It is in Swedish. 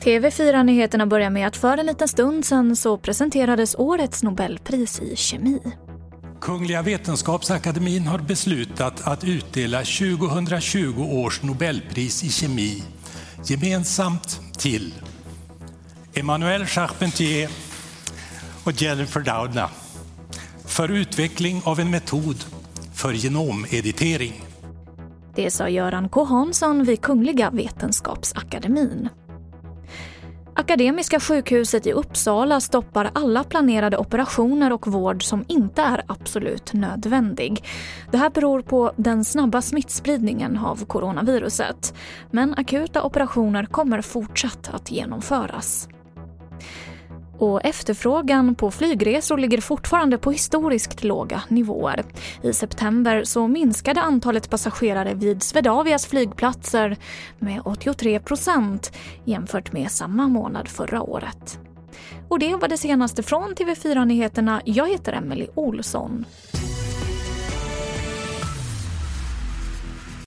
TV4-nyheterna börjar med att för en liten stund sedan så presenterades årets Nobelpris i kemi. Kungliga Vetenskapsakademien har beslutat att utdela 2020 års Nobelpris i kemi gemensamt till Emmanuel Charpentier och Jennifer Doudna för utveckling av en metod för genomeditering. Det sa Göran K Hansson vid Kungliga Vetenskapsakademin. Akademiska sjukhuset i Uppsala stoppar alla planerade operationer och vård som inte är absolut nödvändig. Det här beror på den snabba smittspridningen av coronaviruset. Men akuta operationer kommer fortsatt att genomföras. Och efterfrågan på flygresor ligger fortfarande på historiskt låga nivåer. I september så minskade antalet passagerare vid Swedavias flygplatser med 83 procent jämfört med samma månad förra året. Och det var det senaste från TV4 Nyheterna. Jag heter Emily Olsson.